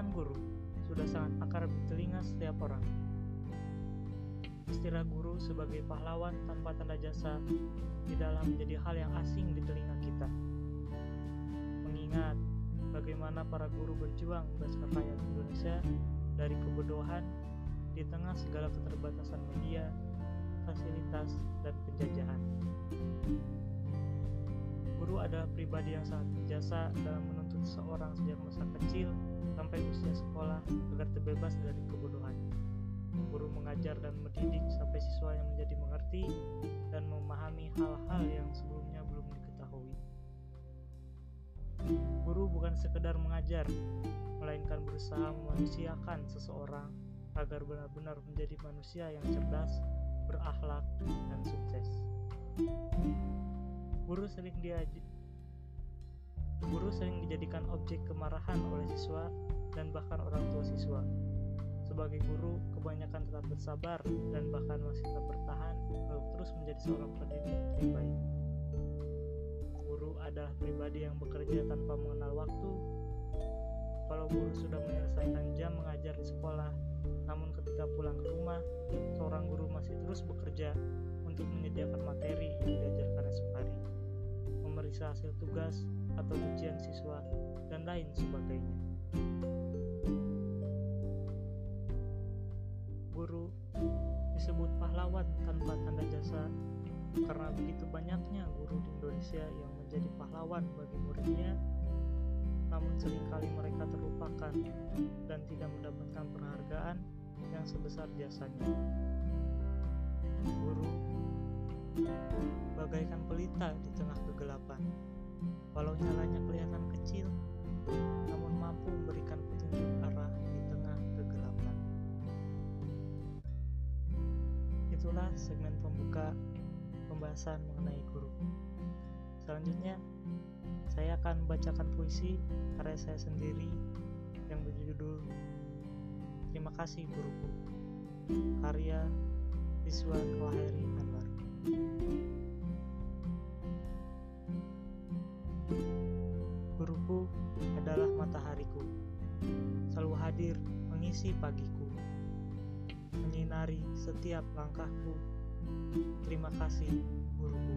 Sebutan guru sudah sangat akar di telinga setiap orang. Istilah guru sebagai pahlawan tanpa tanda jasa tidaklah menjadi hal yang asing di telinga kita. Mengingat bagaimana para guru berjuang membebaskan rakyat Indonesia dari kebodohan di tengah segala keterbatasan media, fasilitas, dan penjajahan. Guru adalah pribadi yang sangat berjasa dalam menuntut seorang sejak masa kecil sampai usia sekolah agar terbebas dari kebodohan. Guru mengajar dan mendidik sampai siswa yang menjadi mengerti dan memahami hal-hal yang sebelumnya belum diketahui. Guru bukan sekedar mengajar, melainkan berusaha memanusiakan seseorang agar benar-benar menjadi manusia yang cerdas, berakhlak, dan sukses. Guru sering diaj Guru sering dijadikan objek kemarahan oleh siswa dan bahkan orang tua siswa. Sebagai guru, kebanyakan tetap bersabar dan bahkan masih tetap bertahan untuk terus menjadi seorang pendidik yang baik. Guru adalah pribadi yang bekerja tanpa mengenal waktu. Kalau guru sudah menyelesaikan jam mengajar di sekolah, namun ketika pulang ke rumah, seorang guru masih terus bekerja untuk menyediakan materi yang diajarkan esok hari, memeriksa hasil tugas atau ujian siswa, dan lain sebagainya. Guru disebut pahlawan tanpa tanda jasa karena begitu banyaknya guru di Indonesia yang menjadi pahlawan bagi muridnya namun sering kali mereka terlupakan dan tidak mendapatkan penghargaan yang sebesar jasanya. Guru bagaikan pelita di tengah kegelapan. Walau nyalanya kelihatan kecil, namun mampu memberikan petunjuk arah di tengah kegelapan. Itulah segmen pembuka pembahasan mengenai guru. Selanjutnya, saya akan membacakan puisi karya saya sendiri yang berjudul Terima kasih Guruku karya Siswa Anwar Guruku adalah matahariku. Selalu hadir mengisi pagiku. Menyinari setiap langkahku. Terima kasih Guruku.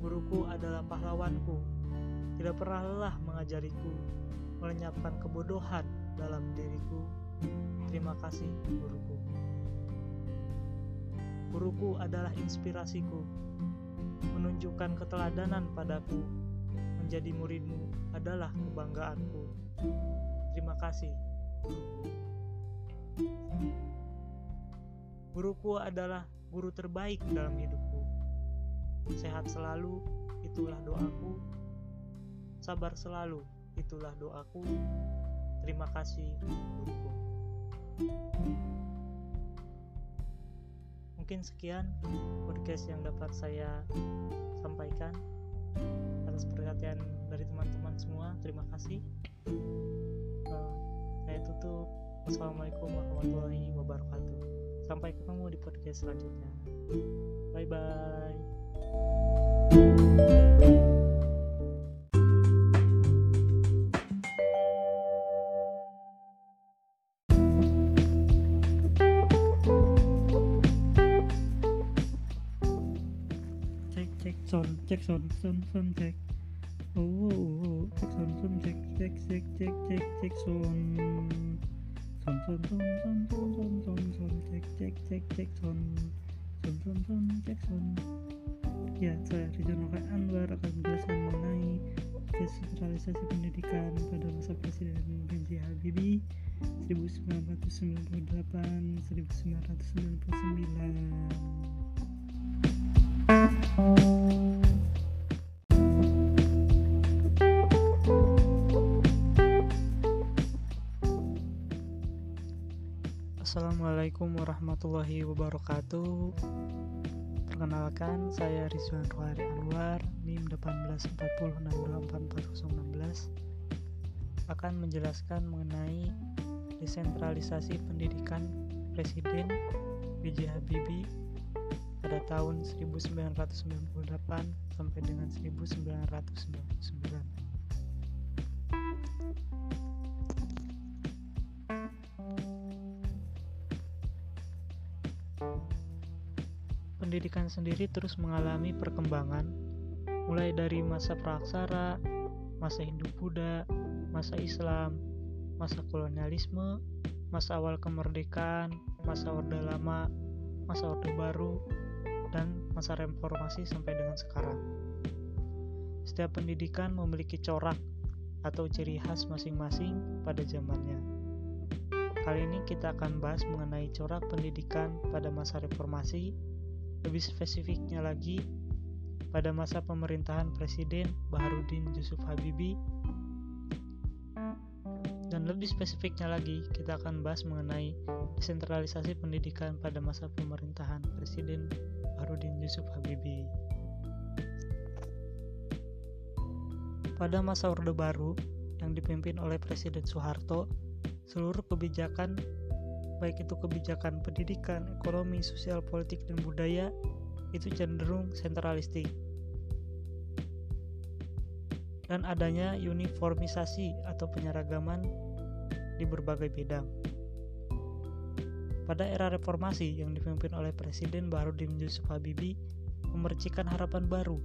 Guruku adalah pahlawanku. Tidak pernah lelah mengajariku, melenyapkan kebodohan dalam diriku. Terima kasih, guruku. Guruku adalah inspirasiku, menunjukkan keteladanan padaku. Menjadi muridmu adalah kebanggaanku. Terima kasih, guruku. Guruku adalah guru terbaik dalam hidupku. Sehat selalu, itulah doaku Sabar selalu, itulah doaku. Terima kasih, guruku. Mungkin sekian podcast yang dapat saya sampaikan. Atas perhatian dari teman-teman semua, terima kasih. Uh, saya tutup. Wassalamualaikum warahmatullahi wabarakatuh. Sampai ketemu di podcast selanjutnya. Bye bye. Cek son son son cek oh, oh, oh. cek son son cek cek cek cek cek cek son son son son son son son son son cek cek cek cek son son son son cek son ya saya Rizal Anwar akan menjelaskan mengenai desentralisasi pendidikan pada masa Presiden B.J. Habibie 1998 1999 Assalamualaikum warahmatullahi wabarakatuh Perkenalkan, saya Rizwan Rohari Anwar, NIM 18406244016 akan menjelaskan mengenai desentralisasi pendidikan Presiden B.J. Habibie pada tahun 1998 sampai dengan 1999. Pendidikan sendiri terus mengalami perkembangan, mulai dari masa praksara, masa Hindu-Buddha, masa Islam, masa kolonialisme, masa awal kemerdekaan, masa Orde Lama, masa Orde Baru, dan masa reformasi sampai dengan sekarang. Setiap pendidikan memiliki corak atau ciri khas masing-masing pada zamannya. Kali ini kita akan bahas mengenai corak pendidikan pada masa reformasi lebih spesifiknya lagi, pada masa pemerintahan Presiden Baharudin Yusuf Habibie dan lebih spesifiknya lagi kita akan bahas mengenai desentralisasi pendidikan pada masa pemerintahan Presiden Baharudin Yusuf Habibie. Pada masa Orde Baru yang dipimpin oleh Presiden Soeharto, seluruh kebijakan baik itu kebijakan pendidikan, ekonomi, sosial, politik, dan budaya, itu cenderung sentralistik. Dan adanya uniformisasi atau penyeragaman di berbagai bidang. Pada era reformasi yang dipimpin oleh Presiden Baharudin Yusuf Habibie memercikan harapan baru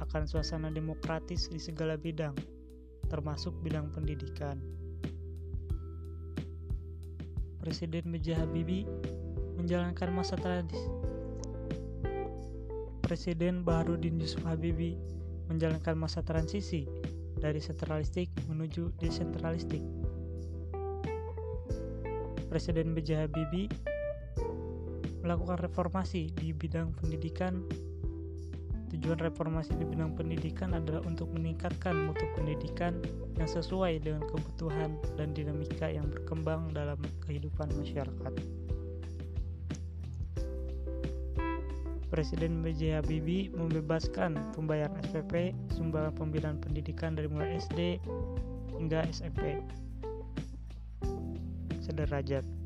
akan suasana demokratis di segala bidang, termasuk bidang pendidikan. Presiden B.J. Habibie menjalankan masa tradisi. Presiden Baharudin Yusuf Habibie menjalankan masa transisi dari sentralistik menuju desentralistik. Presiden B.J. Habibie melakukan reformasi di bidang pendidikan Tujuan reformasi di bidang pendidikan adalah untuk meningkatkan mutu pendidikan yang sesuai dengan kebutuhan dan dinamika yang berkembang dalam kehidupan masyarakat. Presiden B.J. Habibie membebaskan pembayaran SPP sumbangan pembinaan pendidikan dari mulai SD hingga SMP sederajat.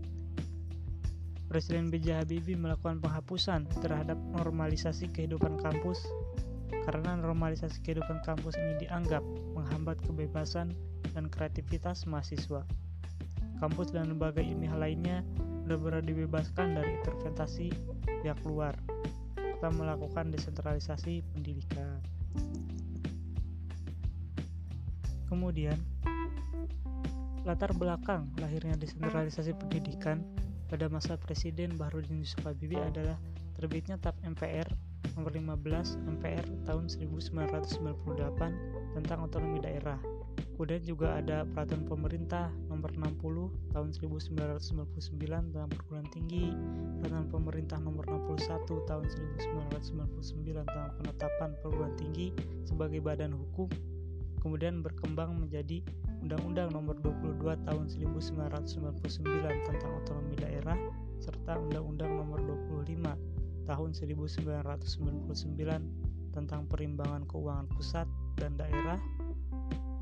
Presiden B.J. Habibie melakukan penghapusan terhadap normalisasi kehidupan kampus karena normalisasi kehidupan kampus ini dianggap menghambat kebebasan dan kreativitas mahasiswa. Kampus dan lembaga ilmiah lainnya benar-benar dibebaskan dari intervensi pihak luar serta melakukan desentralisasi pendidikan. Kemudian, latar belakang lahirnya desentralisasi pendidikan pada masa Presiden Baharudin Yusuf Habibie adalah terbitnya TAP MPR nomor 15 MPR tahun 1998 tentang otonomi daerah. Kemudian juga ada peraturan pemerintah nomor 60 tahun 1999 tentang perguruan tinggi, peraturan pemerintah nomor 61 tahun 1999 tentang penetapan perguruan tinggi sebagai badan hukum, kemudian berkembang menjadi Undang-Undang Nomor 22 Tahun 1999 tentang Otonomi Daerah serta Undang-Undang Nomor 25 Tahun 1999 tentang Perimbangan Keuangan Pusat dan Daerah.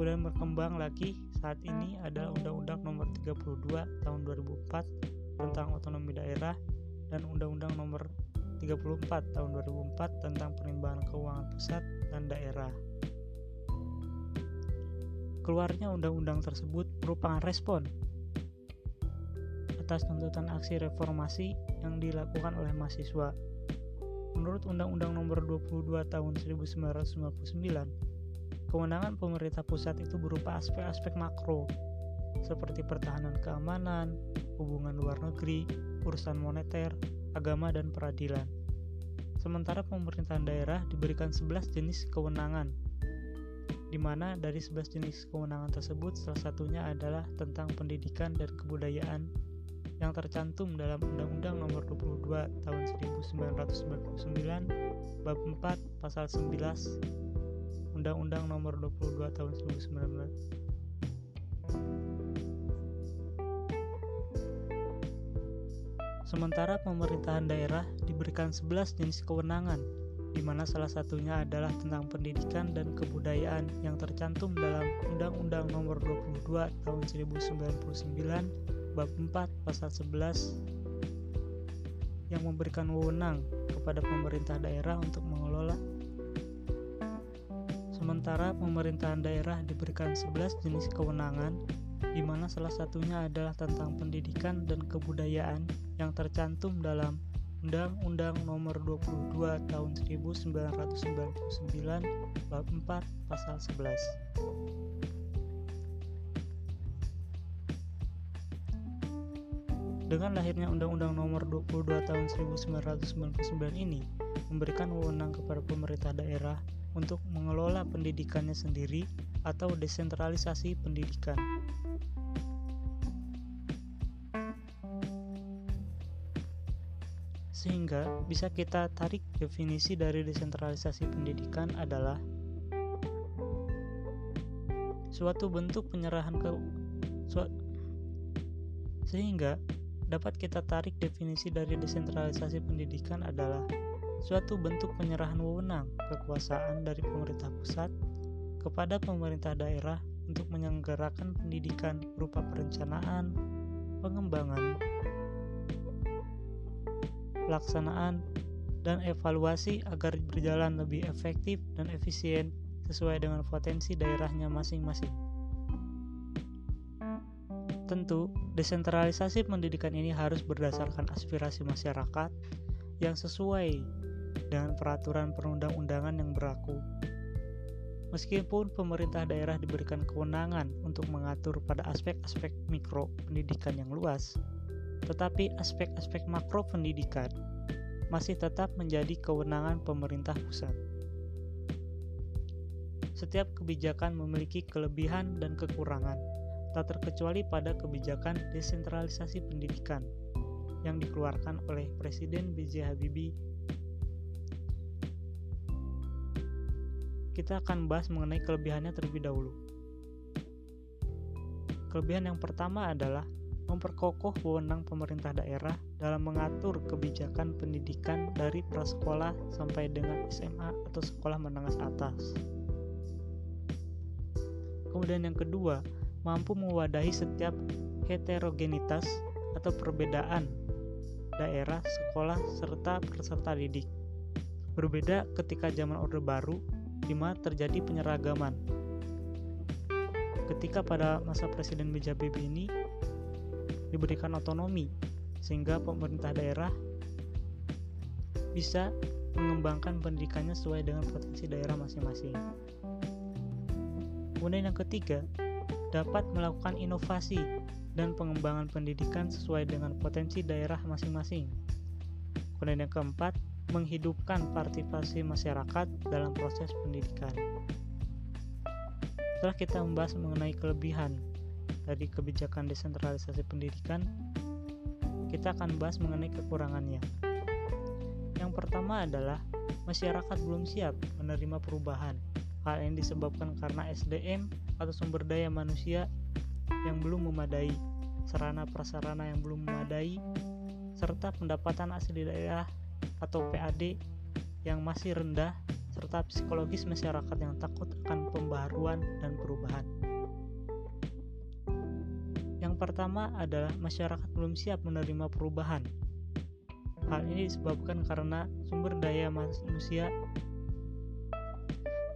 Kemudian berkembang lagi saat ini adalah Undang-Undang Nomor 32 Tahun 2004 tentang Otonomi Daerah dan Undang-Undang Nomor 34 Tahun 2004 tentang Perimbangan Keuangan Pusat dan Daerah. Keluarnya undang-undang tersebut merupakan respon atas tuntutan aksi reformasi yang dilakukan oleh mahasiswa. Menurut Undang-Undang Nomor 22 Tahun 1999, kewenangan pemerintah pusat itu berupa aspek-aspek makro seperti pertahanan keamanan, hubungan luar negeri, urusan moneter, agama, dan peradilan. Sementara pemerintahan daerah diberikan 11 jenis kewenangan di mana dari 11 jenis kewenangan tersebut salah satunya adalah tentang pendidikan dan kebudayaan yang tercantum dalam Undang-Undang Nomor 22 Tahun 1999 Bab 4 Pasal 11 Undang-Undang Nomor 22 Tahun 1999 Sementara pemerintahan daerah diberikan 11 jenis kewenangan, di mana salah satunya adalah tentang pendidikan dan kebudayaan yang tercantum dalam Undang-Undang Nomor 22 Tahun 1999 Bab 4 Pasal 11 yang memberikan wewenang kepada pemerintah daerah untuk mengelola. Sementara pemerintahan daerah diberikan 11 jenis kewenangan di mana salah satunya adalah tentang pendidikan dan kebudayaan yang tercantum dalam Undang-Undang Nomor 22 Tahun 1999 Bab 4 Pasal 11. Dengan lahirnya Undang-Undang Nomor 22 Tahun 1999 ini memberikan wewenang kepada pemerintah daerah untuk mengelola pendidikannya sendiri atau desentralisasi pendidikan. Sehingga bisa kita tarik definisi dari desentralisasi pendidikan adalah suatu bentuk penyerahan ke sehingga dapat kita tarik definisi dari desentralisasi pendidikan adalah suatu bentuk penyerahan wewenang kekuasaan dari pemerintah pusat kepada pemerintah daerah untuk menyelenggarakan pendidikan berupa perencanaan, pengembangan, pelaksanaan, dan evaluasi agar berjalan lebih efektif dan efisien sesuai dengan potensi daerahnya masing-masing. Tentu, desentralisasi pendidikan ini harus berdasarkan aspirasi masyarakat yang sesuai dengan peraturan perundang-undangan yang berlaku. Meskipun pemerintah daerah diberikan kewenangan untuk mengatur pada aspek-aspek mikro pendidikan yang luas, tetapi aspek-aspek makro pendidikan masih tetap menjadi kewenangan pemerintah pusat. Setiap kebijakan memiliki kelebihan dan kekurangan, tak terkecuali pada kebijakan desentralisasi pendidikan yang dikeluarkan oleh Presiden B.J. Habibie. Kita akan bahas mengenai kelebihannya terlebih dahulu. Kelebihan yang pertama adalah memperkokoh wewenang pemerintah daerah dalam mengatur kebijakan pendidikan dari prasekolah sampai dengan SMA atau sekolah menengah atas. Kemudian yang kedua, mampu mewadahi setiap heterogenitas atau perbedaan daerah, sekolah, serta peserta didik. Berbeda ketika zaman Orde Baru, di mana terjadi penyeragaman. Ketika pada masa Presiden B.J. Habibie ini, diberikan otonomi sehingga pemerintah daerah bisa mengembangkan pendidikannya sesuai dengan potensi daerah masing-masing. Kemudian yang ketiga, dapat melakukan inovasi dan pengembangan pendidikan sesuai dengan potensi daerah masing-masing. Kemudian yang keempat, menghidupkan partisipasi masyarakat dalam proses pendidikan. Setelah kita membahas mengenai kelebihan dari kebijakan desentralisasi pendidikan, kita akan bahas mengenai kekurangannya. Yang pertama adalah masyarakat belum siap menerima perubahan. Hal ini disebabkan karena SDM atau sumber daya manusia yang belum memadai, sarana prasarana yang belum memadai, serta pendapatan asli daerah atau PAD yang masih rendah, serta psikologis masyarakat yang takut akan pembaharuan dan perubahan. Yang pertama adalah masyarakat belum siap menerima perubahan. Hal ini disebabkan karena sumber daya manusia.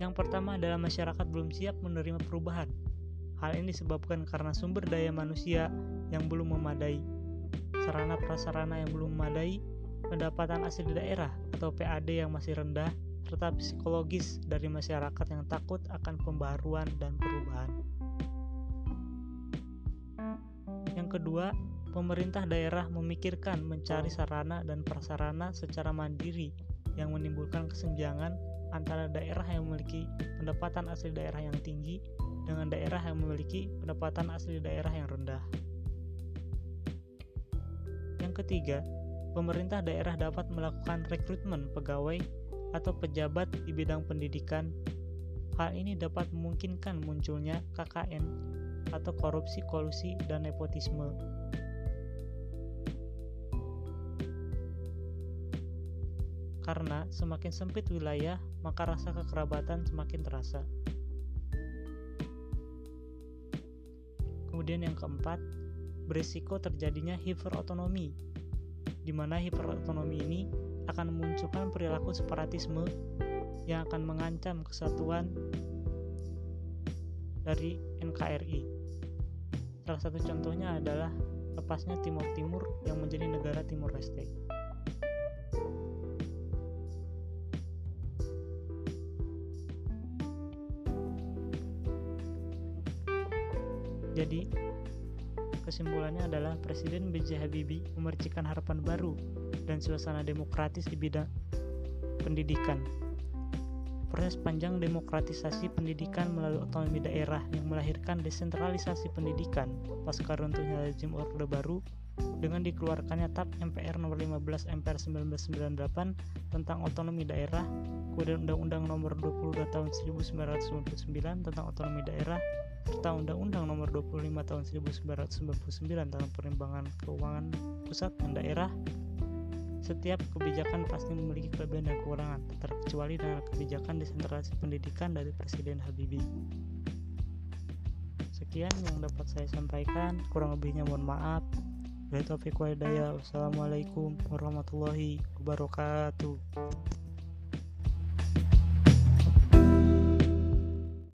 Yang pertama adalah masyarakat belum siap menerima perubahan. Hal ini disebabkan karena sumber daya manusia yang belum memadai, sarana prasarana yang belum memadai, pendapatan asli daerah atau PAD yang masih rendah, serta psikologis dari masyarakat yang takut akan pembaruan dan perubahan. Yang kedua, pemerintah daerah memikirkan mencari sarana dan prasarana secara mandiri yang menimbulkan kesenjangan antara daerah yang memiliki pendapatan asli daerah yang tinggi dengan daerah yang memiliki pendapatan asli daerah yang rendah. Yang ketiga, pemerintah daerah dapat melakukan rekrutmen pegawai atau pejabat di bidang pendidikan. Hal ini dapat memungkinkan munculnya KKN atau korupsi, kolusi, dan nepotisme. Karena semakin sempit wilayah, maka rasa kekerabatan semakin terasa. Kemudian yang keempat, berisiko terjadinya hiperotonomi, di mana hiperotonomi ini akan memunculkan perilaku separatisme yang akan mengancam kesatuan dari NKRI. Salah satu contohnya adalah lepasnya Timur Timur yang menjadi negara Timur Leste. Jadi, kesimpulannya adalah Presiden B.J. Habibie memercikan harapan baru dan suasana demokratis di bidang pendidikan. Proses panjang demokratisasi pendidikan melalui otonomi daerah yang melahirkan desentralisasi pendidikan. Pasca runtuhnya rezim Orde Baru dengan dikeluarkannya TAP MPR nomor 15 MPR 1998 tentang otonomi daerah, kemudian Undang-Undang nomor 22 tahun 1999 tentang otonomi daerah, serta Undang-Undang Nomor 25 Tahun 1999 tentang Perimbangan Keuangan Pusat dan Daerah, setiap kebijakan pasti memiliki kelebihan dan kekurangan, terkecuali dengan kebijakan desentralisasi pendidikan dari Presiden Habibie. Sekian yang dapat saya sampaikan, kurang lebihnya mohon maaf. Wassalamualaikum warahmatullahi wabarakatuh.